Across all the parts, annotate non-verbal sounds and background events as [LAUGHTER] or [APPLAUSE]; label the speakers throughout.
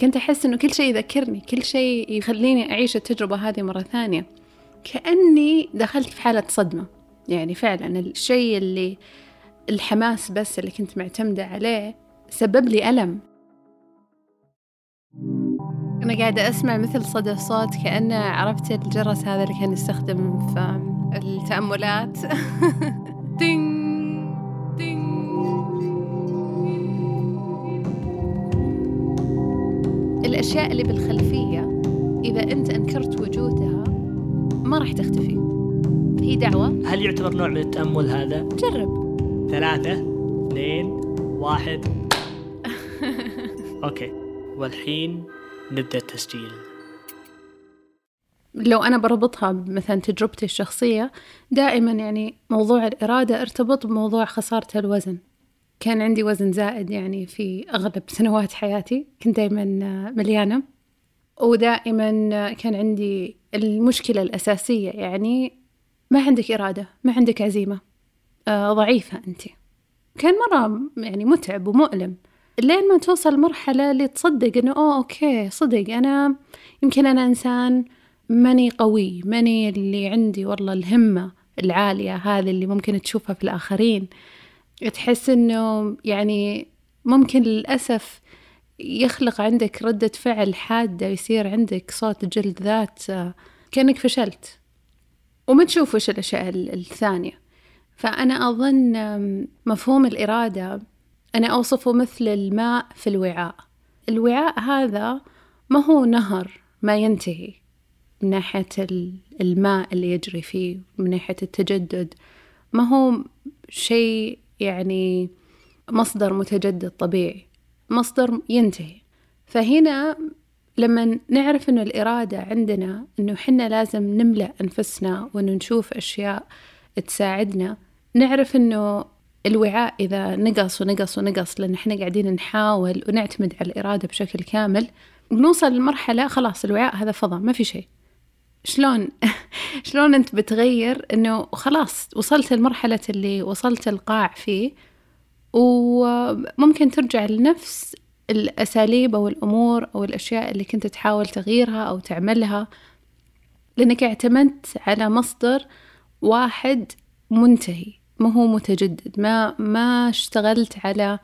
Speaker 1: كنت أحس إنه كل شيء يذكرني كل شيء يخليني أعيش التجربة هذه مرة ثانية. كأني دخلت في حالة صدمة. يعني فعلا الشيء اللي الحماس بس اللي كنت معتمدة عليه سبب لي ألم. أنا قاعدة أسمع مثل صدى صوت كأنه عرفت الجرس هذا اللي كان يستخدم في التأملات. [LAUGHS] دينج الأشياء اللي بالخلفية إذا أنت أنكرت وجودها ما راح تختفي. هي دعوة.
Speaker 2: هل يعتبر نوع من التأمل هذا؟
Speaker 1: جرب.
Speaker 2: ثلاثة اثنين واحد. [LAUGHS] أوكي. والحين نبدأ التسجيل.
Speaker 1: لو أنا بربطها بمثلا تجربتي الشخصية دائما يعني موضوع الإرادة ارتبط بموضوع خسارة الوزن. كان عندي وزن زائد يعني في أغلب سنوات حياتي كنت دائما مليانة. ودائما كان عندي المشكلة الأساسية يعني ما عندك إرادة ما عندك عزيمة. آه ضعيفة أنت. كان مرة يعني متعب ومؤلم. لين ما توصل مرحلة اللي تصدق إنه أوه أوكي صدق أنا يمكن أنا إنسان ماني قوي ماني اللي عندي والله الهمة العالية هذه اللي ممكن تشوفها في الآخرين. تحس إنه يعني ممكن للأسف يخلق عندك ردة فعل حادة يصير عندك صوت جلد ذات آه، كأنك فشلت. وما تشوف وش الأشياء الثانية. فأنا أظن مفهوم الإرادة أنا أوصفه مثل الماء في الوعاء. الوعاء هذا ما هو نهر ما ينتهي من ناحية الماء اللي يجري فيه من ناحية التجدد. ما هو شيء يعني مصدر متجدد طبيعي مصدر ينتهي. فهنا لما نعرف إنه الإرادة عندنا إنه حنا لازم نملأ أنفسنا وانه نشوف أشياء تساعدنا نعرف إنه الوعاء إذا نقص ونقص ونقص لأن إحنا قاعدين نحاول ونعتمد على الإرادة بشكل كامل بنوصل لمرحلة خلاص الوعاء هذا فضى ما في شيء. شلون؟ [LAUGHS] شلون أنت بتغير إنه خلاص وصلت لمرحلة اللي وصلت القاع فيه وممكن ترجع لنفس الأساليب أو الأمور أو الأشياء اللي كنت تحاول تغييرها أو تعملها لأنك اعتمدت على مصدر واحد منتهي ما هو متجدد ما ما اشتغلت على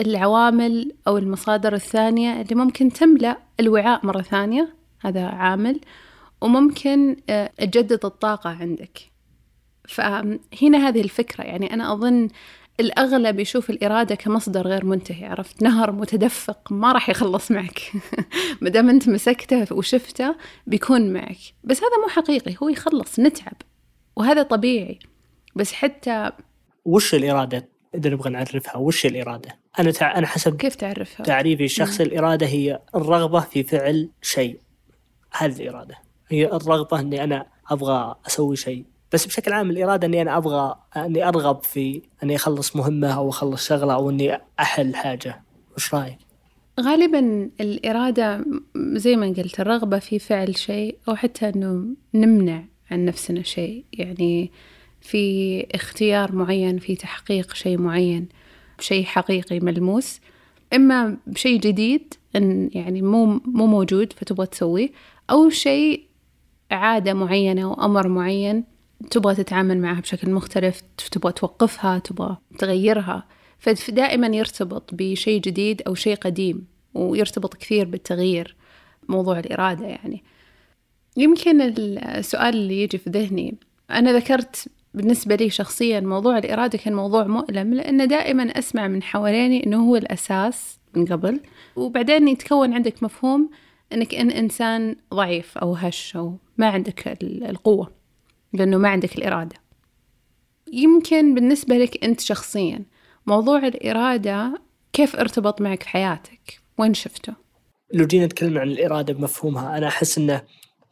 Speaker 1: العوامل أو المصادر الثانية اللي ممكن تملأ الوعاء مرة ثانية هذا عامل. وممكن آه، تجدد الطاقة عندك. فهنا هذه الفكرة. يعني أنا أظن الأغلب يشوف الإرادة كمصدر غير منتهي عرفت؟ نهر متدفق ما راح يخلص معك. [LAUGHS] ما دام أنت مسكته وشفته بيكون معك. بس هذا مو حقيقي هو يخلص نتعب. وهذا طبيعي. بس حتى
Speaker 2: وش الإرادة؟ إذا نبغى نعرفها وش الإرادة؟ أنا تع... أنا حسب
Speaker 1: كيف تعرفها؟
Speaker 2: تعريفي الشخصي الإرادة هي الرغبة في فعل شيء. هذه الإرادة. هي الرغبة إني أنا أبغى أسوي شيء. بس بشكل عام الإرادة إني أنا أبغى إني أرغب في إني أخلص مهمة أو أخلص شغلة أو إني أحل حاجة. وش رأيك؟
Speaker 1: غالبا الإرادة زي ما قلت الرغبة في فعل شيء أو حتى إنه نمنع عن نفسنا شيء. يعني في اختيار معين في تحقيق شيء معين بشيء حقيقي ملموس. إما بشيء جديد إن يعني مو مو موجود فتبغى تسويه أو شيء عادة معينة أو أمر معين تبغى تتعامل معها بشكل مختلف تبغى توقفها تبغى تغيرها. فدائما يرتبط بشيء جديد أو شيء قديم ويرتبط كثير بالتغيير موضوع الإرادة يعني. يمكن السؤال اللي يجي في ذهني أنا ذكرت بالنسبة لي شخصيا موضوع الإرادة كان موضوع مؤلم لأن دائما أسمع من حواليني أنه هو الأساس من قبل. وبعدين يتكون عندك مفهوم أنك إن إنسان ضعيف أو هش أو ما عندك القوة لأنه ما عندك الإرادة. يمكن بالنسبة لك أنت شخصيا موضوع الإرادة كيف ارتبط معك في حياتك؟ وين شفته؟
Speaker 2: لو جينا نتكلم عن الإرادة بمفهومها أنا أحس أنه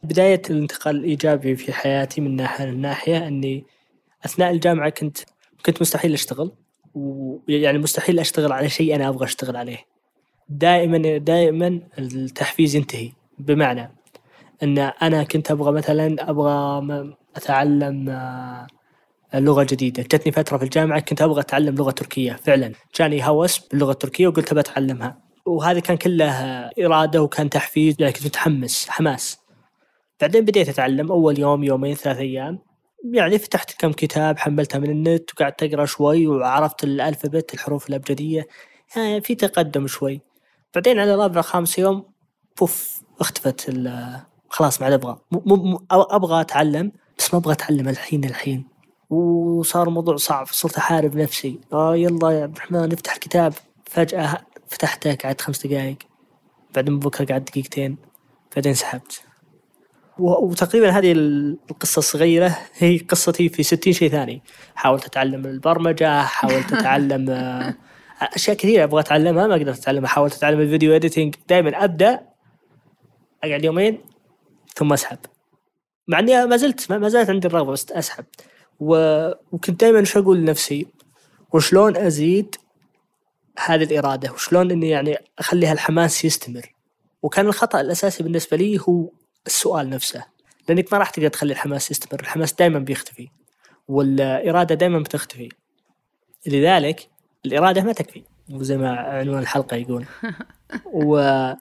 Speaker 2: بداية الانتقال الإيجابي في حياتي من ناحية لناحية أني أثناء الجامعة كنت كنت مستحيل أشتغل ويعني مستحيل أشتغل على شيء أنا أبغى أشتغل عليه. دائما دائما التحفيز ينتهي. بمعنى أن أنا كنت أبغى مثلا أبغى أتعلم آه، لغة جديدة. جتني فترة في الجامعة كنت أبغى أتعلم لغة تركية فعلا. جاني هوس باللغة التركية وقلت أبغى أتعلمها. وهذا كان كله إرادة وكان تحفيز يعني كنت متحمس حماس. بعدين بديت أتعلم أول يوم يومين ثلاث أيام. يعني فتحت كم كتاب حملتها من النت وقعدت أقرأ شوي وعرفت الالفابت الحروف الأبجدية. يعني في تقدم شوي. بعدين على رابع خامس يوم بوف اختفت خلاص ما عاد أبغى. أبغى أتعلم بس ما أبغى أتعلم الحين الحين. وصار الموضوع صعب صرت أحارب نفسي. آه يلا يا عبد الرحمن افتح الكتاب. فجأة فتحته قعدت خمس دقائق بعدين بكرة قعدت دقيقتين. بعدين سحبت. وتقريبا هذه القصة الصغيرة هي قصتي في ستين شيء ثاني. حاولت أتعلم البرمجة حاولت أتعلم آه، أشياء كثيرة أبغى أتعلمها ما قدرت أتعلمها. حاولت أتعلم الفيديو إديتنج دائما أبدأ أقعد يومين ثم أسحب. مع إني ما زلت ما زالت عندي الرغبة بس أسحب. و... وكنت دائما شو أقول لنفسي؟ وشلون أزيد هذه الإرادة؟ وشلون إني يعني اخلي هالحماس يستمر؟ وكان الخطأ الأساسي بالنسبة لي هو السؤال نفسه. لانك ما راح تقدر تخلي الحماس يستمر. الحماس دائما بيختفي. والإرادة دائما بتختفي. لذلك الإرادة ما تكفي. زي ما عنوان الحلقة يقول. [LAUGHS] و...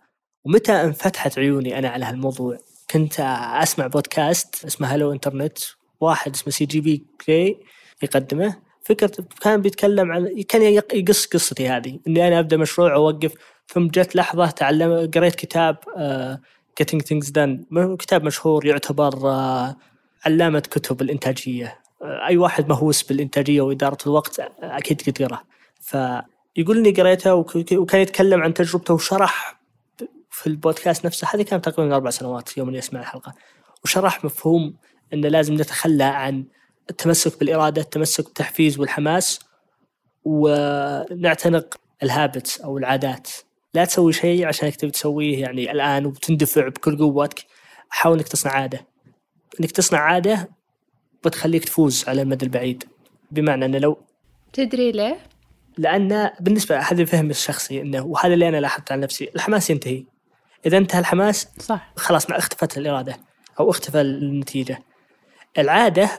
Speaker 2: ومتى انفتحت عيوني أنا على هالموضوع؟ كنت أسمع بودكاست اسمه Hello Internet واحد اسمه CGP Grey يقدمه. فكرة كان بيتكلم عن كان يقص قصتي هذه إني أنا أبدأ مشروع أوقف. ثم جت لحظة تعلم قريت كتاب Getting Things Done كتاب مشهور يعتبر uh, علامة كتب الإنتاجية. uh, أي واحد مهووس بالإنتاجية وإدارة الوقت أكيد قد قراه فيقول إني قريته وكان يتكلم عن تجربته وشرح في البودكاست نفسه هذه كانت تقريبا أربع سنوات يوم اني اسمع الحلقة. وشرح مفهوم أن لازم نتخلى عن التمسك بالإرادة التمسك بالتحفيز والحماس ونعتنق الهابتس أو العادات. لا تسوي شيء عشانك تبي تسويه يعني الآن وتندفع بكل قوتك. حاول إنك تصنع عادة. إنك تصنع عادة بتخليك تفوز على المدى البعيد. بمعنى أنه لو
Speaker 1: تدري ليه؟
Speaker 2: لأن بالنسبة هذا فهمي الشخصي أنه وهذا اللي أنا لاحظت على نفسي الحماس ينتهي. إذا انتهى الحماس
Speaker 1: صح.
Speaker 2: خلاص ما اختفت الإرادة أو اختفى النتيجة. العادة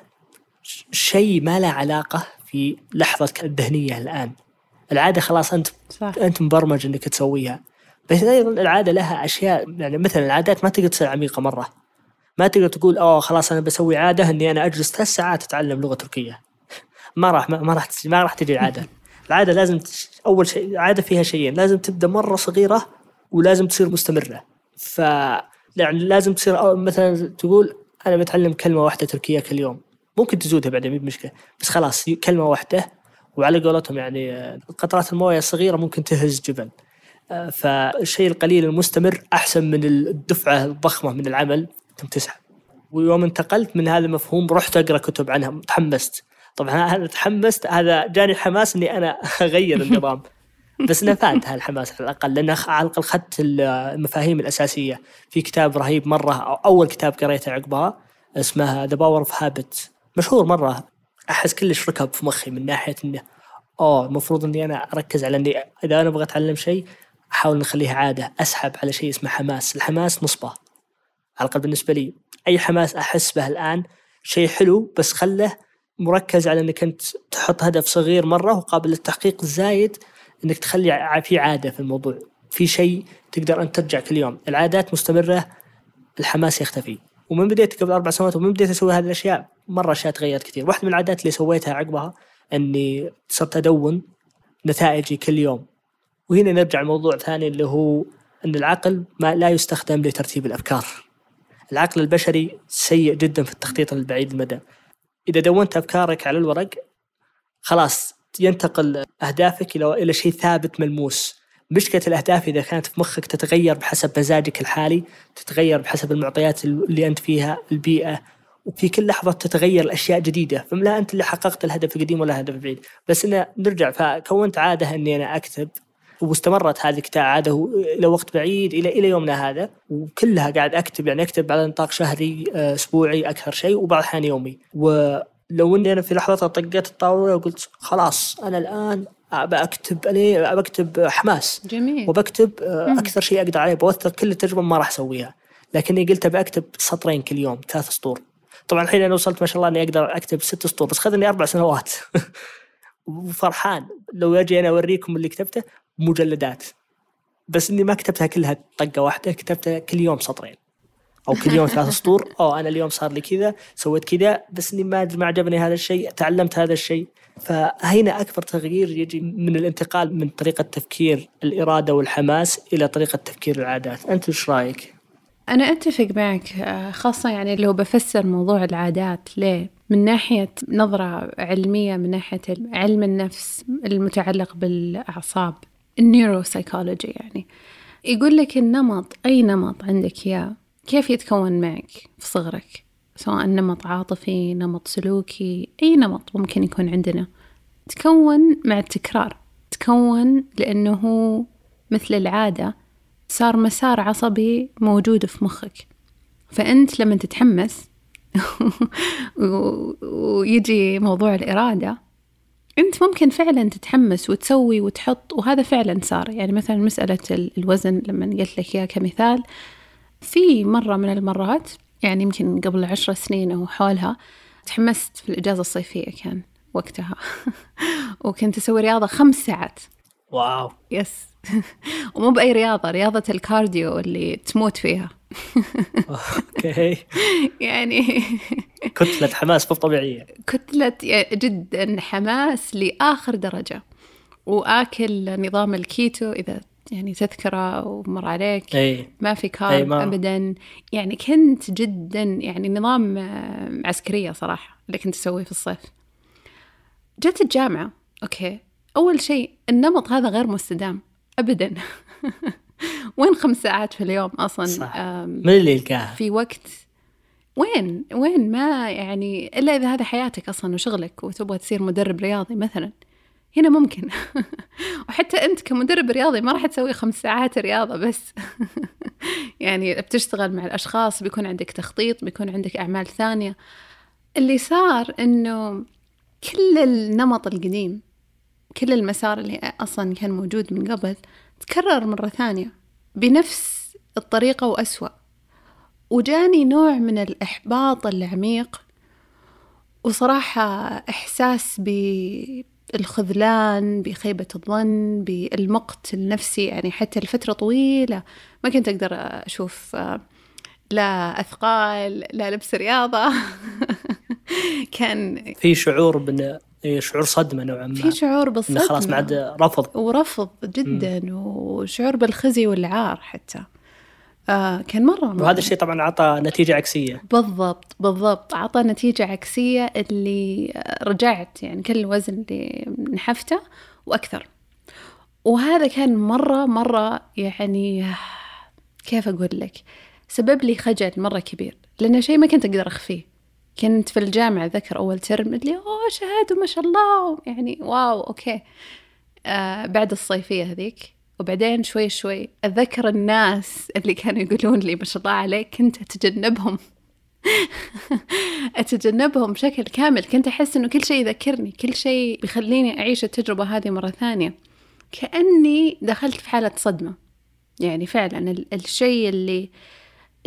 Speaker 2: شيء ما له علاقة في لحظتك الذهنية الآن. العادة خلاص أنت صح. أنت مبرمج أنك تسويها. بس أيضا العادة لها أشياء يعني مثلا العادات ما تقدر تصير عميقة مرة. ما تقدر تقول أوه خلاص أنا بسوي عادة إني أنا أجلس ثلاث ساعات أتعلم لغة تركية. ما راح ما راح ما راح تجي العادة. العادة لازم أول شيء عادة فيها شيئين. لازم تبدأ مرة صغيرة ولازم تصير مستمرة. ف يعني لازم تصير مثلا تقول أنا بتعلم كلمة واحدة تركية كل يوم. ممكن تزودها بعدين بمشكلة. بس خلاص كلمة واحدة وعلى قولتهم يعني قطرات الموية الصغيرة ممكن تهز جبل فالشيء القليل المستمر أحسن من الدفعة الضخمة من العمل ثم تسحب ويوم انتقلت من هذا المفهوم رحت أقرأ كتب عنها تحمست. طبعا أنا تحمست هذا جاني حماس إني أنا [LAUGHS] أغير النظام. بس نفعت هالحماس. على الأقل لأن على الأقل اخذت المفاهيم الأساسية. في كتاب رهيب مرة أو أول كتاب قريته عقبها اسمه The Power of Habit مشهور مرة. أحس كلش ركب في مخي من ناحية إنه أوه المفروض إني أنا أركز على إني إذا أنا أبغى أتعلم شيء أحاول نخليها عادة أسحب على شيء اسمه حماس. الحماس نصبه. على الأقل بالنسبة لي أي حماس أحس به الآن شيء حلو بس خله مركز على إنك أنت تحط هدف صغير مرة وقابل للتحقيق زايد إنك تخلي في عادة في الموضوع. في شيء تقدر انت ترجع كل يوم. العادات مستمرة الحماس يختفي. ومن بديت قبل أربع سنوات ومن بديت أسوي هذه الأشياء مرة أشياء تغيرت كثير. واحدة من العادات اللي سويتها عقبها إني صرت أدون نتائجي كل يوم. وهنا نرجع لموضوع ثاني اللي هو إن العقل ما لا يستخدم لترتيب الأفكار. العقل البشري سيء جدا في التخطيط البعيد المدى. إذا دونت أفكارك على الورق خلاص ينتقل أهدافك إلى إلى شيء ثابت ملموس. مشكلة الأهداف إذا كانت في مخك تتغير بحسب مزاجك الحالي تتغير بحسب المعطيات اللي أنت فيها البيئة وفي كل لحظة تتغير الاشياء جديدة. فلا أنت اللي حققت الهدف القديم ولا الهدف البعيد بس انه نرجع فكونت عادة إني أنا أكتب واستمرت هذه عادة إلى وقت بعيد إلى إلى يومنا هذا وكلها قاعد أكتب يعني أكتب على نطاق شهري آه، أسبوعي أكثر شيء وبعض الأحيان يومي. و لو اني أنا في لحظة طقيت الطاولة وقلت خلاص أنا الآن بكتب بكتب حماس.
Speaker 1: جميل.
Speaker 2: وبكتب آه، أكثر شيء أقدر عليه بوثق كل التجربة ما راح أسويها. لكني قلت بكتب سطرين كل يوم ثلاث سطور. طبعا الحين أنا وصلت ما شاء الله إني أقدر أكتب ست سطور بس خذني أربع سنوات. [LAUGHS] وفرحان. لو أجي أنا أوريكم اللي كتبته مجلدات. بس إني ما كتبتها كلها طقة واحدة كتبتها كل يوم سطرين. أو كل يوم ثلاث سطور. أو أنا اليوم صار لي كذا سويت كذا بس إني ما ما عجبني هذا الشيء تعلمت هذا الشيء. فهنا أكبر تغيير يجي من الانتقال من طريقة تفكير الإرادة والحماس إلى طريقة تفكير العادات. أنت إيش رأيك؟
Speaker 1: أنا أتفق معك خاصة يعني لو بفسر موضوع العادات ليه؟ من ناحية نظرة علمية من ناحية علم النفس المتعلق بالأعصاب النيوروسايكولوجي يعني. يقول لك النمط أي نمط عندك إياه كيف يتكون معك في صغرك؟ سواء نمط عاطفي نمط سلوكي أي نمط ممكن يكون عندنا. تكون مع التكرار. تكون لأنه مثل العادة صار مسار عصبي موجود في مخك. فأنت لما تتحمس [LAUGHS] ويجي موضوع الإرادة أنت ممكن فعلا تتحمس وتسوي وتحط وهذا فعلا صار. يعني مثلا مسألة الوزن لما قلت لك إياه كمثال في مرة من المرات يعني يمكن قبل عشر سنين أو حولها تحمست في الإجازة الصيفية كان وقتها. [LAUGHS] وكنت أسوي رياضة خمس ساعات.
Speaker 2: واو.
Speaker 1: Yes. [LAUGHS] ومو بأي رياضة رياضة ال cardio اللي تموت فيها. [LAUGHS]
Speaker 2: أوكي.
Speaker 1: يعني
Speaker 2: كتلة حماس مو طبيعية.
Speaker 1: كتلة جدا حماس لآخر درجة. وآكل نظام الكيتو إذا يعني تذكره ومر عليك.
Speaker 2: إي.
Speaker 1: ما في
Speaker 2: أي
Speaker 1: carb
Speaker 2: ما-
Speaker 1: ابدا. يعني كنت جدا يعني نظام آه، عسكرية صراحة اللي كنت أسويه في الصيف. جت الجامعة أوكي. أول شيء النمط هذا غير مستدام ابدا. [LAUGHS] وين خمس ساعات في اليوم أصلا؟
Speaker 2: صح. من اللي يلقاها؟
Speaker 1: في وقت. وين؟ وين؟ ما يعني إلا إذا هذا حياتك أصلا وشغلك وتبغى تصير مدرب رياضي مثلا. هنا ممكن. [LAUGHS] وحتى أنت كمدرب رياضي ما راح تسوي خمس ساعات رياضة بس. [LAUGHS] يعني بتشتغل مع الأشخاص بيكون عندك تخطيط بيكون عندك أعمال ثانية. اللي صار إنه كل النمط القديم كل المسار اللي أصلا كان موجود من قبل تكرر مرة ثانية بنفس الطريقة وأسوأ. وجاني نوع من الإحباط العميق وصراحة إحساس بالخذلان بخيبة الظن بالمقت النفسي يعني حتى لفترة طويلة ما كنت أقدر أشوف آه، لا أثقال لا لبس رياضة. [LAUGHS] كان
Speaker 2: في شعور بن إيه، شعور صدمة نوعا ما.
Speaker 1: في شعور
Speaker 2: إنه
Speaker 1: بالصدمة.
Speaker 2: خلاص ما عاد رفض.
Speaker 1: ورفض جدا وشعور بالخزي والعار حتى. آه كان مرة
Speaker 2: وهذا الشيء طبعا اعطى نتيجة عكسية.
Speaker 1: بالضبط بالضبط. أعطى نتيجة عكسية اللي رجعت يعني كل الوزن اللي نحفته وأكثر. وهذا كان مرة مرة يعني كيف أقول لك؟ سبب لي خجل مرة كبير لأنه شيء ما كنت أقدر أخفيه. كنت في الجامعة ذكر أول term اللي أوه شهادة ما شاء الله. يعني واو أوكي. آه بعد الصيفية هذيك. وبعدين شوي شوي أتذكر الناس اللي كانوا يقولون لي ما شاء الله عليك كنت أتجنبهم. [LAUGHS] أتجنبهم بشكل كامل. كنت أحس إنه كل شيء يذكرني كل شيء بيخليني أعيش التجربة هذه مرة ثانية. كأني دخلت في حالة صدمة. يعني فعلا ال- الشيء اللي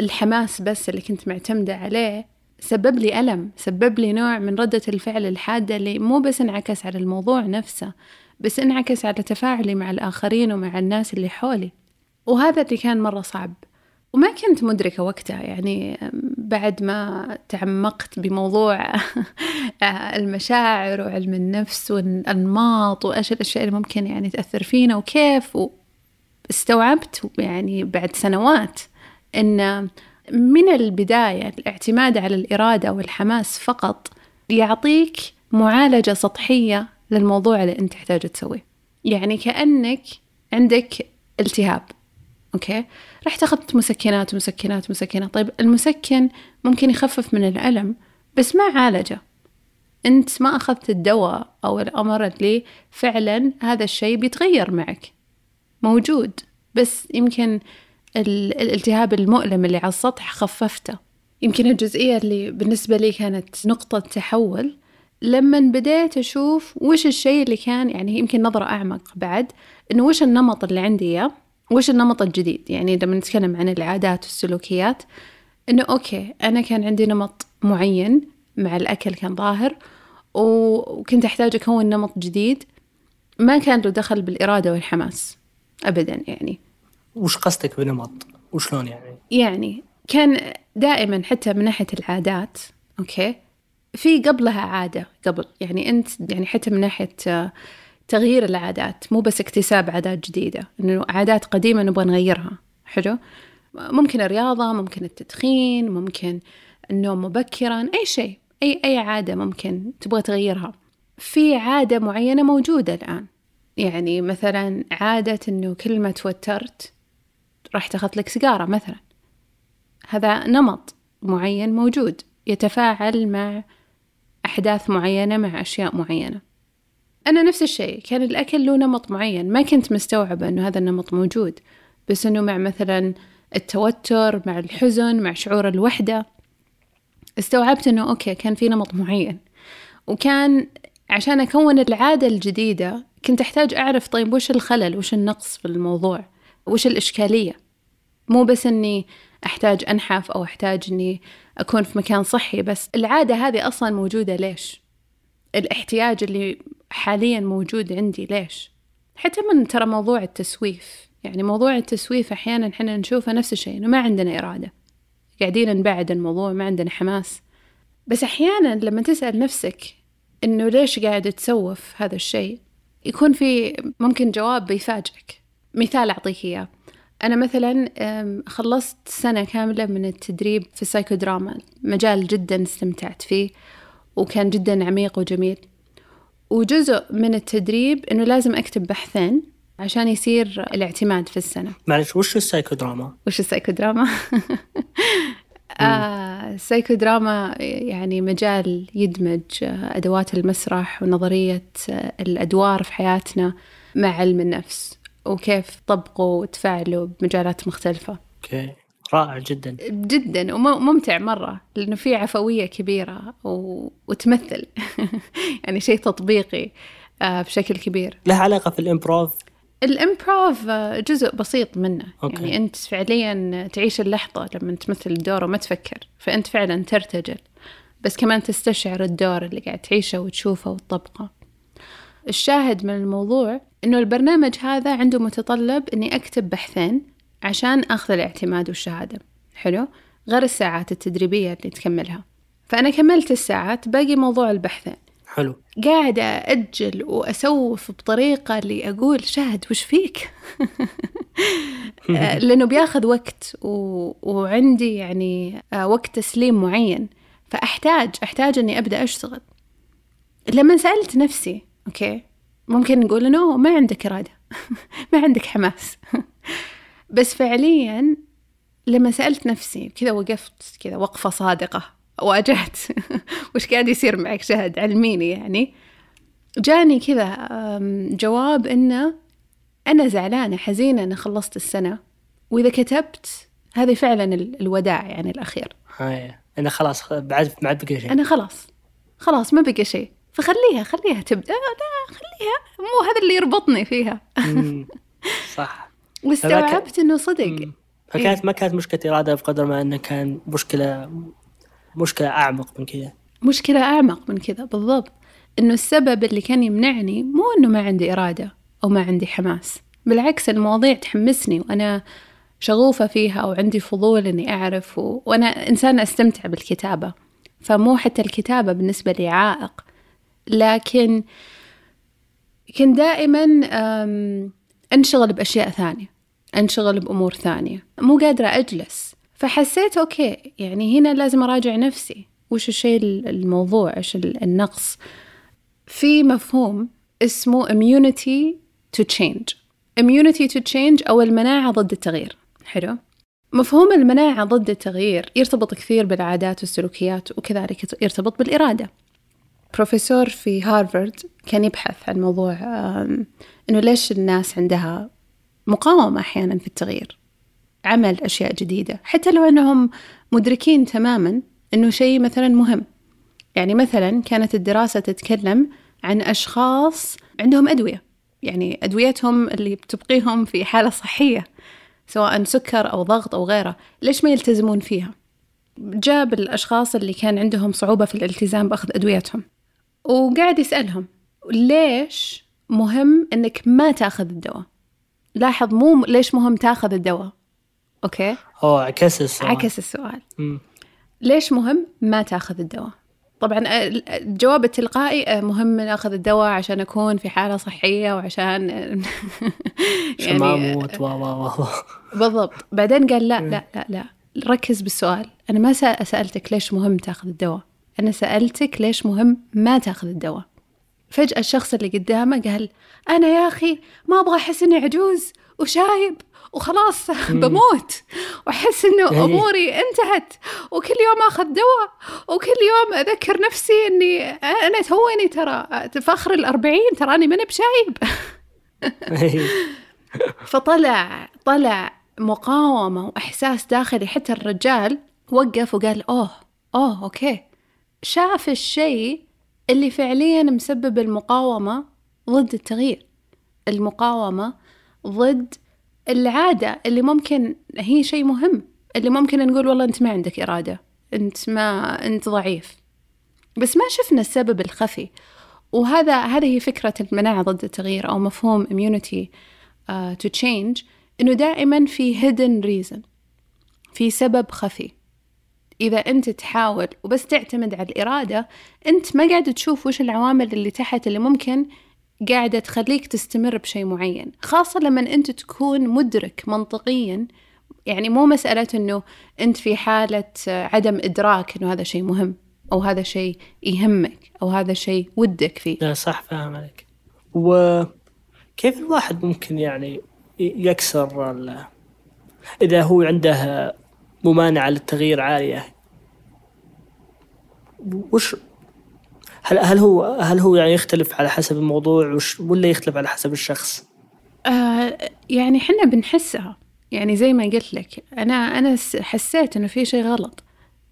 Speaker 1: الحماس بس اللي كنت معتمدة عليه سبب لي ألم سبب لي نوع من ردة الفعل الحادة اللي مو بس انعكس على الموضوع نفسه بس انعكس على تفاعلي مع الآخرين ومع الناس اللي حولي. وهذا اللي كان مرة صعب. وما كنت مدركة وقتها يعني بعد ما تعمقت بموضوع [LAUGHS] المشاعر وعلم النفس والأنماط وإيش الأشياء اللي ممكن يعني تأثر فينا وكيف. واستوعبت يعني بعد سنوات أن من البداية الاعتماد على الإرادة والحماس فقط يعطيك معالجة سطحية للموضوع اللي أنت تحتاج تسويه. يعني كأنك عندك التهاب أوكي؟ راح تاخذ مسكنات مسكنات مسكنات. طيب المسكن ممكن يخفف من الألم بس ما عالجه. أنت ما أخذت الدواء أو الأمر اللي فعلا هذا الشيء بيتغير معك. موجود بس يمكن ال- الالتهاب المؤلم اللي على السطح خففته. يمكن الجزئية اللي بالنسبة لي كانت نقطة تحول لما بديت أشوف وش الشيء اللي كان يعني يمكن نظرة أعمق بعد إنه وش النمط اللي عندي إياه؟ وش النمط الجديد؟ يعني لما نتكلم عن العادات والسلوكيات إنه أوكي أنا كان عندي نمط معين مع الأكل كان ظاهر وكنت أحتاج أكون نمط جديد ما كان له دخل بالإرادة والحماس أبدا يعني.
Speaker 2: وش قصدك بنمط؟ وشلون يعني؟
Speaker 1: يعني كان دائما حتى من ناحية العادات أوكي في قبلها عادة قبل يعني أنت يعني حتى من ناحية آه، تغيير العادات مو بس اكتساب عادات جديدة إنه عادات قديمة نبغى نغيرها حلو؟ ممكن الرياضة ممكن التدخين ممكن النوم مبكرا أي شيء أي أي عادة ممكن تبغى تغيرها. في عادة معينة موجودة الآن يعني مثلا عادة إنه كل ما توترت راح تاخذ لك سيجارة مثلا. هذا نمط معين موجود يتفاعل مع أحداث معينة مع أشياء معينة. أنا نفس الشيء كان الأكل له نمط معين. ما كنت مستوعبة أنه هذا النمط موجود. بس أنه مع مثلا التوتر مع الحزن مع شعور الوحدة استوعبت أنه أوكي كان في نمط معين. وكان عشان أكون العادة الجديدة كنت أحتاج أعرف طيب وش الخلل وش النقص في الموضوع وش الإشكالية. مو بس أني أحتاج أنحف أو أحتاج أني أكون في مكان صحي بس العادة هذه أصلا موجودة ليش؟ الاحتياج اللي حاليا موجود عندي ليش؟ حتى من ترى موضوع التسويف يعني موضوع التسويف أحيانا إحنا نشوفه نفس الشيء إنه ما عندنا إرادة. قاعدين نبعد الموضوع ما عندنا حماس. بس أحيانا لما تسأل نفسك إنه ليش قاعد تسوف هذا الشيء يكون في ممكن جواب بيفاجئك. مثال أعطيك إياه. أنا مثلا خلصت سنة كاملة من التدريب في السايكودراما مجال جدا استمتعت فيه وكان جدا عميق وجميل وجزء من التدريب إنه لازم أكتب بحثين عشان يصير الاعتماد في السنة
Speaker 2: معلش وش السايكودراما؟
Speaker 1: وش السايكودراما؟ [LAUGHS] آه السايكودراما يعني مجال يدمج أدوات المسرح ونظرية الأدوار في حياتنا مع علم النفس وكيف طبقوا وتفاعلوا بمجالات مختلفة.
Speaker 2: okay. رائع جدا.
Speaker 1: جدا وممتع مرة لأنه في عفوية كبيرة و... وتمثل. [LAUGHS] يعني شيء تطبيقي آه، بشكل كبير.
Speaker 2: له علاقة في الإمبروف؟
Speaker 1: الإمبروف آه، جزء بسيط منه. أوكي. يعني أنت فعليا تعيش اللحظة لما تمثل الدور وما تفكر فأنت فعلا ترتجل. بس كمان تستشعر الدور اللي قاعد تعيشه وتشوفه وتطبقه. الشاهد من الموضوع إنه البرنامج هذا عنده متطلب إني أكتب بحثين عشان أخذ الاعتماد والشهادة. حلو؟ غير الساعات التدريبية اللي تكملها. فأنا كملت الساعات باقي موضوع البحثين.
Speaker 2: حلو.
Speaker 1: قاعدة أجل وأسوف بطريقة اللي أقول شاهد وش فيك؟ [LAUGHS] لأنه بياخذ وقت و... وعندي يعني آه، وقت تسليم معين. فأحتاج أحتاج أني أبدأ أشتغل. لما سألت نفسي أوكي. ممكن نقول إنه ما عندك إرادة. [LAUGHS] ما عندك حماس. [LAUGHS] بس فعليا لما سألت نفسي كذا وقفت كذا وقفة صادقة واجهت. [LAUGHS] وش قاعد يصير معك شهد؟ علميني يعني. جاني كذا جواب إنه أنا زعلانة حزينة أنا خلصت السنة. وإذا كتبت هذه فعلا الوداع يعني الأخير.
Speaker 2: هاي أنا خلاص بعد ما بقى شيء.
Speaker 1: أنا خلاص. خلاص ما بقى شيء. فخليها خليها تبدأ. لا خليها. مو هذا اللي يربطني فيها. [LAUGHS]
Speaker 2: صح.
Speaker 1: واستوعبت إنه صدق.
Speaker 2: فكانت إيه؟ ما كانت مشكلة إرادة بقدر ما إنه كان مشكلة مشكلة أعمق من كذا.
Speaker 1: مشكلة أعمق من كذا بالضبط. إنه السبب اللي كان يمنعني مو إنه ما عندي إرادة أو ما عندي حماس. بالعكس المواضيع تحمسني وأنا شغوفة فيها وعندي فضول إني أعرف و... وأنا إنسانة أستمتع بالكتابة. فمو حتى الكتابة بالنسبة لي عائق. لكن كنت دائما أنشغل بأشياء ثانية أنشغل بأمور ثانية. مو قادرة أجلس. فحسيت أوكي يعني هنا لازم أراجع نفسي. وش الشيء الموضوع؟ إيش النقص؟ في مفهوم اسمه immunity to change. immunity to change أو المناعة ضد التغيير. حلو؟ مفهوم المناعة ضد التغيير يرتبط كثير بالعادات والسلوكيات وكذلك يرتبط بالإرادة. بروفيسور في هارفارد كان يبحث عن موضوع إنه ليش الناس عندها مقاومة أحيانا في التغيير عمل أشياء جديدة حتى لو أنهم مدركين تماما أنه شيء مثلا مهم. يعني مثلا كانت الدراسة تتكلم عن أشخاص عندهم أدوية يعني أدويتهم اللي بتبقيهم في حالة صحية سواء سكر أو ضغط أو غيره ليش ما يلتزمون فيها؟ جاب الأشخاص اللي كان عندهم صعوبة في الالتزام بأخذ أدويتهم. وقاعد يسألهم ليش مهم إنك ما تأخذ الدواء؟ لاحظ مو ليش مهم تأخذ الدواء؟ أوكي؟
Speaker 2: أوه عكس السؤال.
Speaker 1: عكس السؤال.
Speaker 2: مم.
Speaker 1: ليش مهم ما تأخذ الدواء؟ طبعا آه، الجواب التلقائي آه، مهم ناخذ الدواء عشان أكون في حالة صحية وعشان [LAUGHS]
Speaker 2: عشان ما أموت. و و و
Speaker 1: بالضبط. بعدين قال لا لا لا لا ركز بالسؤال. أنا ما سألتك ليش مهم تأخذ الدواء. أنا سألتك ليش مهم ما تأخذ الدواء. فجأة الشخص اللي قدامه قال أنا يا أخي ما أبغى أحس إني عجوز وشايب وخلاص [LAUGHS] بموت. وأحس إنه
Speaker 2: إيه.
Speaker 1: أموري انتهت. وكل يوم آخذ دواء. وكل يوم أذكر نفسي إني أنا توني ترى. في آخر الأربعين تراني ماني بشايب. [LAUGHS] فطلع طلع مقاومة وإحساس داخلي. حتى الرجال وقف وقال أوه أوه أوكي. شاف الشيء اللي فعليا مسبب المقاومة ضد التغيير. المقاومة ضد العادة اللي ممكن هي شيء مهم اللي ممكن نقول والله أنت ما عندك إرادة أنت ما أنت ضعيف. بس ما شفنا السبب الخفي. وهذا هذه فكرة المناعة ضد التغيير أو مفهوم immunity uh, to change إنه دائما في hidden reason في سبب خفي. إذا أنت تحاول وبس تعتمد على الإرادة أنت ما قاعد تشوف وش العوامل اللي تحت اللي ممكن قاعدة تخليك تستمر بشيء معين خاصة لما أنت تكون مدرك منطقيا يعني مو مسألة أنه أنت في حالة عدم إدراك أنه هذا شيء مهم أو هذا شيء يهمك أو هذا شيء ودك فيه.
Speaker 2: لا صح فاهم عليك. وكيف الواحد ممكن يعني يكسر إذا هو عنده ممانعة للتغيير عالية وش هل هل هو هل هو يعني يختلف على حسب الموضوع؟ وش ولا يختلف على حسب الشخص؟
Speaker 1: آه يعني حنا بنحسها. يعني زي ما قلت لك أنا أنا س- حسيت إنه في شيء غلط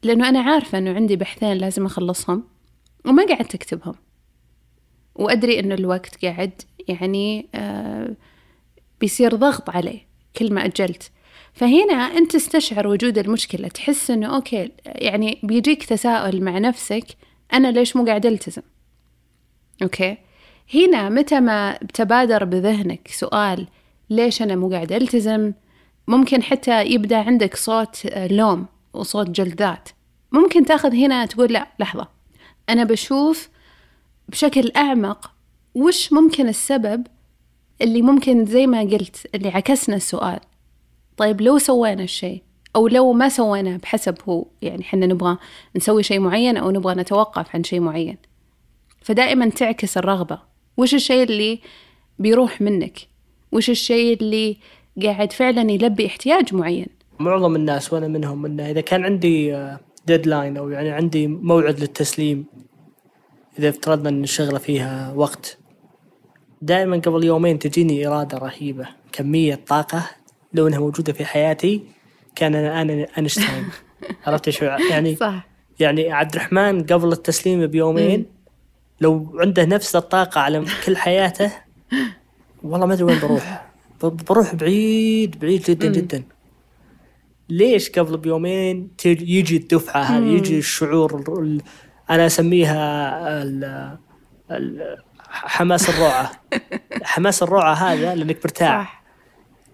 Speaker 1: لأنه أنا عارفة إنه عندي بحثين لازم أخلصهم وما قعدت أكتبهم. وأدري إنه الوقت قاعد يعني آه بيصير ضغط عليه كل ما أجلت. فهنا أنت تستشعر وجود المشكلة تحس إنه أوكي يعني بيجيك تساؤل مع نفسك أنا ليش مو قاعد ألتزم؟ أوكي؟ هنا متى ما تبادر بذهنك سؤال ليش أنا مو قاعد ألتزم؟ ممكن حتى يبدأ عندك صوت آه، لوم وصوت جلد ذات. ممكن تأخذ هنا تقول لا لحظة أنا بشوف بشكل أعمق وش ممكن السبب اللي ممكن زي ما قلت اللي عكسنا السؤال. طيب لو سوينا الشيء أو لو ما سويناه بحسب هو يعني حنا نبغى نسوي شيء معين أو نبغى نتوقف عن شيء معين. فدائما تعكس الرغبة. وش الشيء اللي بيروح منك؟ وش الشيء اللي قاعد فعلا يلبي احتياج معين؟
Speaker 2: معظم الناس وأنا منهم إنه إذا كان عندي ديدلاين أو يعني عندي موعد للتسليم إذا افترضنا إن الشغلة فيها وقت دائما قبل يومين تجيني إرادة رهيبة كمية طاقة لو انها موجودة في حياتي كان أنا أنا اينشتاين [LAUGHS] عرفت شو؟ يعني
Speaker 1: صح.
Speaker 2: يعني عبد الرحمن قبل التسليم بيومين لو عنده نفس الطاقة على كل حياته والله ما أدري وين بروح. بروح بعيد بعيد جدا. جدا. ليش قبل بيومين يجي الدفعة هذه. يجي الشعور ال- ال- أنا أسميها ال- ال- حماس الروعة [LAUGHS] حماس الروعة هذا لأنك مرتاح.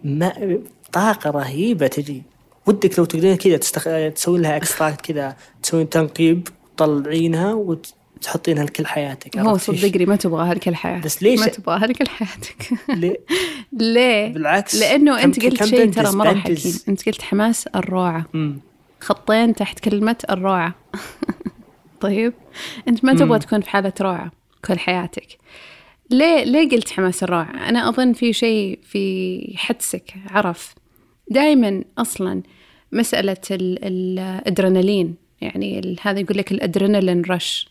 Speaker 2: ما طاقة رهيبة تجي ودك لو تقدرين كذا تستخ... تسوي لها اكستراكت كذا تسوين تنقيب تطلعينها وتحطينها لكل حياتك
Speaker 1: هو؟ صدقني ما تبغاها لكل حياتك
Speaker 2: بس ليش-
Speaker 1: ما تبغاها لكل حياتك [LAUGHS]
Speaker 2: ليه؟ [LAUGHS]
Speaker 1: ليه؟
Speaker 2: بالعكس
Speaker 1: لأنه
Speaker 2: كم-
Speaker 1: أنت قلت شيء ترى
Speaker 2: بنجز.
Speaker 1: حكيم أنت قلت حماس الروعة
Speaker 2: مم.
Speaker 1: خطين تحت كلمة الروعة [LAUGHS] طيب أنت ما تبغى. تكون في حالة روعة كل حياتك ليه ليه قلت حماس الروعة؟ أنا أظن في شيء في حدسك عرف. دائما أصلا مسألة ال- ال- الأدرينالين يعني هذا يقول لك الأدرينالين رش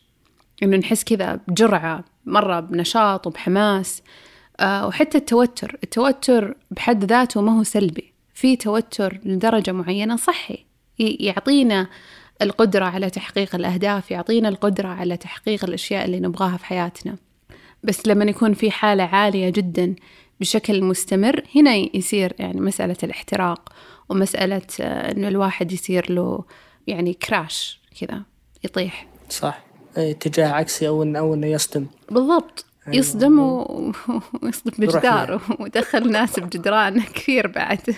Speaker 1: إنه نحس كذا بجرعة مرة بنشاط وبحماس. آه وحتى التوتر التوتر بحد ذاته ما هو سلبي. في توتر لدرجة معينة صحي يعطينا القدرة على تحقيق الأهداف يعطينا القدرة على تحقيق الأشياء اللي نبغاها في حياتنا. بس لما يكون في حالة عالية جدا بشكل مستمر هنا يصير يعني مسألة الاحتراق ومسألة آه، إنه الواحد يصير له يعني كراش كذا يطيح.
Speaker 2: صح. إيه، اتجاه عكسي أو انه أو إنه يصدم.
Speaker 1: بالضبط.
Speaker 2: أيوة.
Speaker 1: يصدم و- ويصدم بجدار [LAUGHS] ودخل ناس بجدران [LAUGHS] كثير بعد.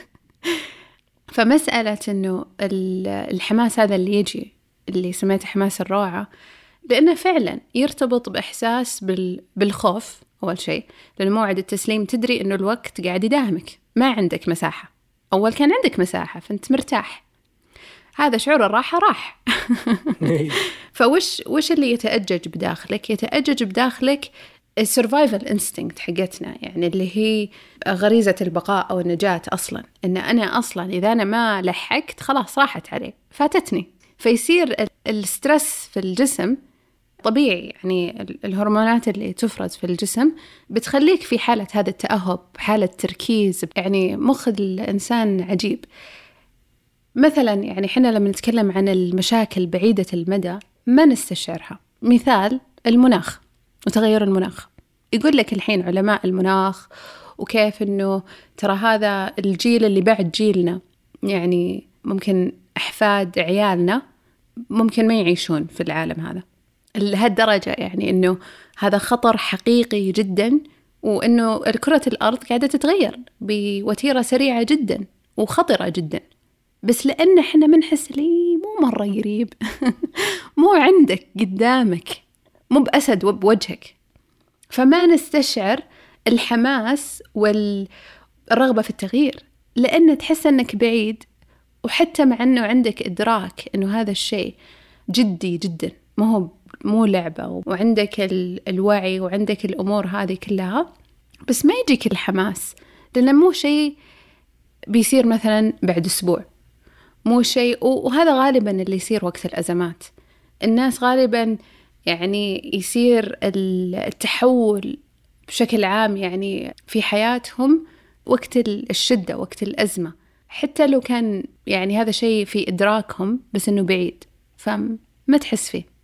Speaker 1: فمسألة إنه ال- الحماس هذا اللي يجي اللي سميته حماس الروعة لأنه فعلا يرتبط بإحساس بال- بالخوف أول شيء. لأنه موعد التسليم تدري إنه الوقت قاعد يداهمك. ما عندك مساحة. أول كان عندك مساحة فأنت مرتاح. هذا شعور الراحة راح. [LAUGHS] فوش وش اللي يتأجج بداخلك؟ يتأجج بداخلك ال survival instinct حقتنا يعني اللي هي غريزة البقاء أو النجاة أصلا. إن أنا أصلا إذا أنا ما لحقت خلاص راحت عليه فاتتني. فيصير ال- الستريس في الجسم طبيعي يعني ال- الهرمونات اللي تفرز في الجسم بتخليك في حالة هذا التأهب حالة تركيز يعني مخ الإنسان عجيب. مثلا يعني إحنا لما نتكلم عن المشاكل بعيدة المدى ما نستشعرها. مثال المناخ وتغير المناخ. يقول لك الحين علماء المناخ وكيف إنه ترى هذا الجيل اللي بعد جيلنا يعني ممكن أحفاد عيالنا ممكن ما يعيشون في العالم هذا. لهالدرجة يعني إنه هذا خطر حقيقي جدا وإنه كرة الأرض قاعدة تتغير بوتيرة سريعة جدا وخطرة جدا. بس لأن إحنا منحس لي مو مرة قريب. [LAUGHS] مو عندك قدامك مو بأسد بوجهك. فما نستشعر الحماس والرغبة في التغيير لأن تحس أنك بعيد وحتى مع أنه عندك إدراك أنه هذا الشيء جدي جدا ما هو مو لعبة وعندك ال- الوعي وعندك الأمور هذه كلها بس ما يجيك الحماس لأنه مو شيء بيصير مثلا بعد أسبوع. مو شيء وهذا غالبا اللي يصير وقت الأزمات. الناس غالبا يعني يصير التحول بشكل عام يعني في حياتهم وقت الشدة وقت الأزمة. حتى لو كان يعني هذا شيء في إدراكهم بس إنه بعيد. فما تحس فيه.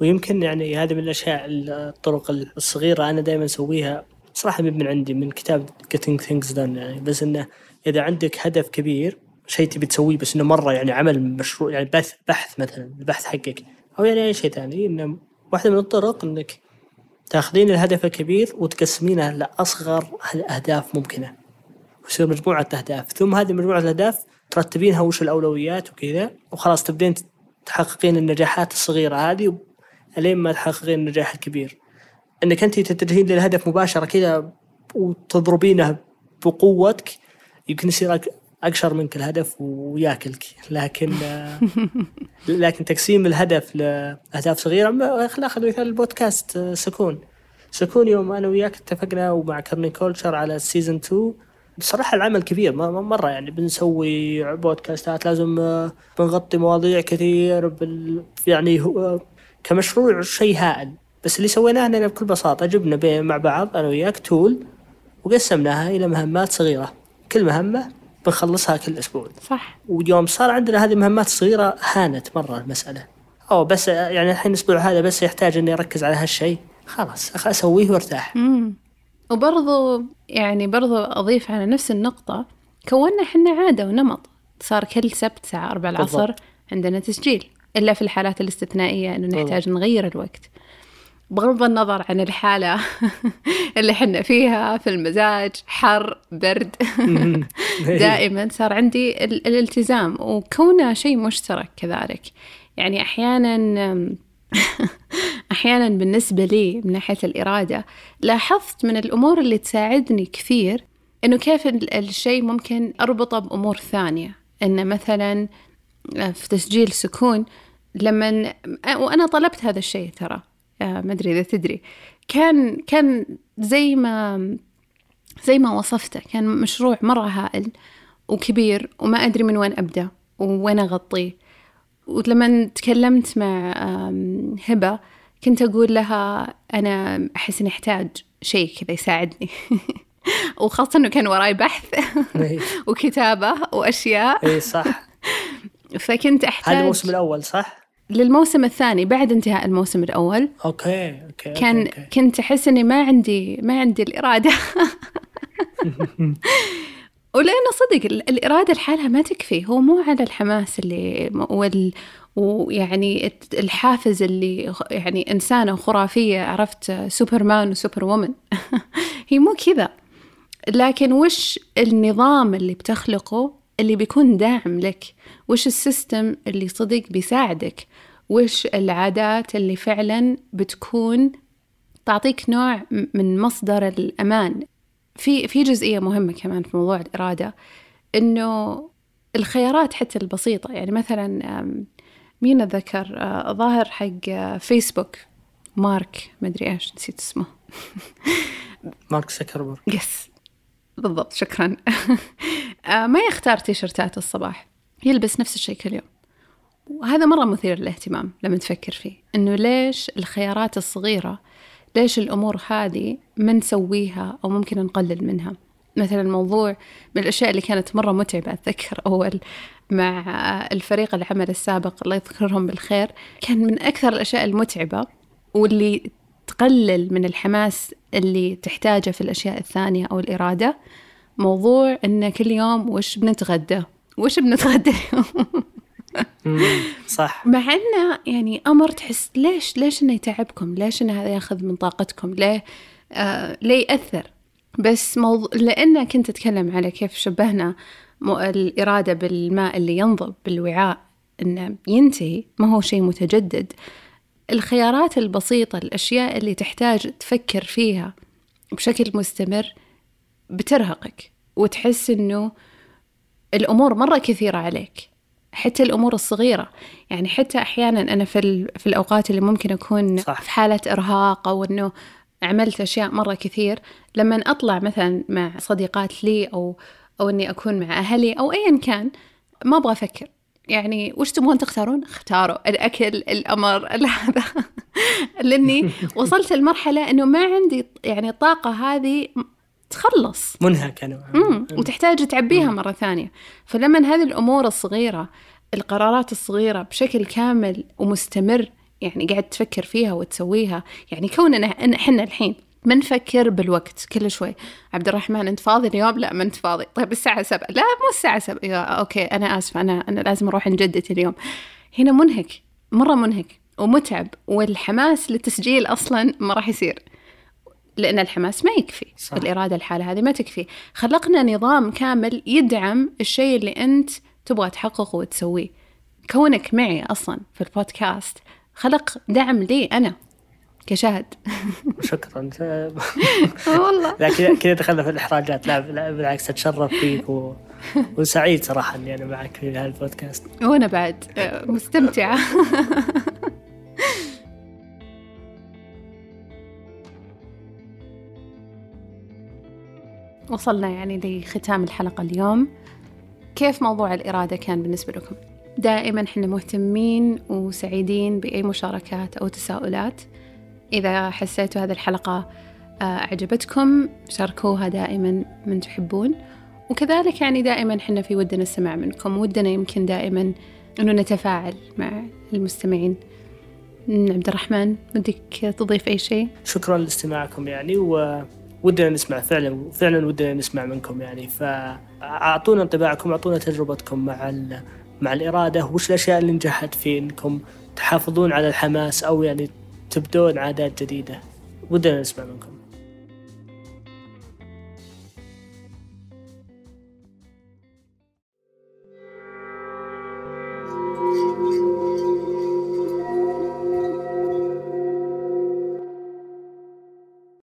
Speaker 2: ويمكن يعني هذه من الأشياء الطرق الصغيرة أنا دائما أسويها. صراحة من عندي من كتاب Getting Things Done يعني. بس إنه إذا عندك هدف كبير شيء تبي تسويه بس إنه مرة يعني عمل مشروع يعني بث بحث مثلا البحث حقك أو يعني أي شيء ثاني إنه واحدة من الطرق إنك تاخذين الهدف الكبير وتقسمينه لأصغر اهداف ممكنة. ويصير مجموعة أهداف. ثم هذه مجموعه الأهداف ترتبينها وش الأولويات وكذا وخلاص تبدين تحققين النجاحات الصغيرة هذه ألين ما تحققين النجاح الكبير. إنك انت تتجهين للهدف مباشرة كذا وتضربينه بقوتك يمكن يصير أشرس منك الهدف وياكلك. لكن [LAUGHS] لكن تقسيم الهدف لأهداف صغيرة خلينا ناخذ مثال البودكاست سكون. سكون يوم أنا وياك اتفقنا ومع Kerning Cultures على season 2 بصراحة العمل كبير مرة يعني بنسوي بودكاستات لازم بنغطي مواضيع كثير بال يعني هو كمشروع شيء هائل. بس اللي سويناه اننا بكل بساطة جبنا مع بعض أنا وياك تول وقسمناها إلى مهمات صغيرة. كل مهمة بنخلصها كل أسبوع.
Speaker 1: صح.
Speaker 2: ويوم صار عندنا هذه المهمات الصغيرة هانت مرة المسألة. أو بس يعني الحين الأسبوع هذا بس يحتاج إني أركز على هالشيء. خلاص أسويه وأرتاح.
Speaker 1: مم. وبرضو يعني برضو أضيف على نفس النقطة كونا حنا عادة ونمط. صار كل سبت الساعة أربع العصر
Speaker 2: بالضبط.
Speaker 1: عندنا تسجيل. إلا في الحالات الاستثنائية إنه نحتاج نغير الوقت. بغض النظر عن الحالة [LAUGHS] اللي حنا فيها في المزاج حر برد. [LAUGHS] دائما صار عندي ال- الالتزام وكونه شيء مشترك كذلك. يعني أحيانا [LAUGHS] أحيانا بالنسبة لي من ناحية الإرادة لاحظت من الأمور اللي تساعدني كثير إنه كيف ال- الشيء ممكن أربطه بأمور ثانية. إنه مثلا في تسجيل سكون لما وأنا طلبت هذا الشيء ترى. آه، ما أدري إذا تدري. كان كان زي ما زي ما وصفته. كان مشروع مرة هائل وكبير وما أدري من وين أبدأ وين أغطيه. ولما تكلمت مع هبة كنت أقول لها أنا أحس إني أحتاج شيء كذا يساعدني. [LAUGHS] وخاصة إنه كان وراي بحث
Speaker 2: إيه. [LAUGHS]
Speaker 1: وكتابة وأشياء.
Speaker 2: اي صح. [LAUGHS]
Speaker 1: فكنت أحتاج
Speaker 2: هذا الموسم الأول صح؟
Speaker 1: للموسم الثاني بعد انتهاء الموسم الأول.
Speaker 2: okay okay
Speaker 1: كان
Speaker 2: okay. okay.
Speaker 1: كنت أحس إني ما عندي ما عندي الإرادة. [LAUGHS] ولأنه صدق ال- الإرادة لحالها ما تكفي. هو مو على الحماس اللي وال ويعني الحافز اللي يعني إنسانة خرافية عرفت superman و superwoman [LAUGHS] هي مو كذا. لكن وش النظام اللي بتخلقه اللي بيكون داعم لك؟ وش السيستم اللي صدق بيساعدك؟ وش العادات اللي فعلا بتكون تعطيك نوع من مصدر الأمان. في في جزئية مهمة كمان في موضوع الإرادة إنه الخيارات حتى البسيطة. يعني مثلا مين أتذكر آه، ظاهر حق فيسبوك. مارك مدري إيش نسيت اسمه. [LAUGHS]
Speaker 2: مارك سكربر
Speaker 1: يس بالضبط شكرا. [LAUGHS] آه، ما يختار تيشرتات الصباح. يلبس نفس الشيء كل يوم. وهذا مرة مثير للاهتمام لما تفكر فيه إنه ليش الخيارات الصغيرة ليش الأمور هذه ما نسويها أو ممكن نقلل منها؟ مثلا موضوع من الأشياء اللي كانت مرة متعبة أتذكر أول مع الفريق العمل السابق الله يذكرهم بالخير كان من أكثر الأشياء المتعبة واللي تقلل من الحماس اللي تحتاجه في الأشياء الثانية أو الإرادة موضوع إن كل يوم وش بنتغدى؟ وش بنتغدى [LAUGHS]
Speaker 2: صح
Speaker 1: مع إنه يعني أمر تحس ليش ليش إنه يتعبكم؟ ليش إنه هذا ياخذ من طاقتكم؟ ليه آه ليه يأثر؟ بس موضوع لأنه كنت أتكلم على كيف شبهنا الإرادة بالماء اللي ينضب بالوعاء إنه ينتهي ما هو شيء متجدد الخيارات البسيطة الأشياء اللي تحتاج تفكر فيها بشكل مستمر بترهقك وتحس إنه الأمور مرة كثيرة عليك حتى الأمور الصغيرة يعني حتى أحيانا أنا في, في الأوقات اللي ممكن أكون صح. في حالة إرهاق أو إنه عملت أشياء مرة كثير لما أطلع مثلا مع صديقات لي أو أو إني أكون مع أهلي أو أيا كان ما أبغى أفكر يعني وش تبغون تختارون؟ اختاروا الأكل الأمر [LAUGHS] هذا لأني [LAUGHS] وصلت لمرحلة إنه ما عندي يعني الطاقة هذه تخلص
Speaker 2: منهكة
Speaker 1: نوعا وتحتاج تعبيها مرة ثانية. فلما هذه الأمور الصغيرة القرارات الصغيرة بشكل كامل ومستمر يعني قاعد تفكر فيها وتسويها يعني كوننا إحنا الحين ما نفكر بالوقت كل شوي. عبد الرحمن أنت فاضي اليوم؟ لا ما أنت فاضي. طيب الساعة سبعة. لا مو الساعة سبعة. أوكي أنا آسفة. أنا أنا لازم أروح جدتي اليوم. هنا منهك مرة منهك ومتعب والحماس للتسجيل أصلا ما راح يصير. لأن الحماس ما يكفي صح. الإرادة الحالة هذه ما تكفي. خلقنا نظام كامل يدعم الشيء اللي أنت تبغى تحققه وتسويه. كونك معي أصلا في البودكاست خلق دعم لي أنا كشاهد. [LAUGHS]
Speaker 2: شكرا. [LAUGHS]
Speaker 1: والله.
Speaker 2: لا كذا دخلنا في الإحراجات. لا, بالعكس أتشرف فيك و... وسعيد صراحة إني أنا معك في هذا البودكاست.
Speaker 1: وأنا بعد مستمتعة. [LAUGHS] وصلنا يعني لختام الحلقة اليوم كيف موضوع الإرادة كان بالنسبة لكم؟ دائما إحنا مهتمين وسعيدين بأي مشاركات أو تساؤلات إذا حسيتوا هذه الحلقة آه، أعجبتكم شاركوها دائما من تحبون وكذلك يعني دائما إحنا في ودنا السماع منكم ودنا يمكن دائما أنه نتفاعل مع المستمعين عبد الرحمن ودك تضيف أي شيء؟
Speaker 2: شكرا لاستماعكم يعني و ودنا نسمع فعلا فعلا ودنا نسمع منكم يعني. فأعطونا انطباعكم أعطونا تجربتكم مع مع الإرادة وش الأشياء اللي نجحت في إنكم تحافظون على الحماس أو يعني تبدون عادات جديدة. ودنا نسمع منكم.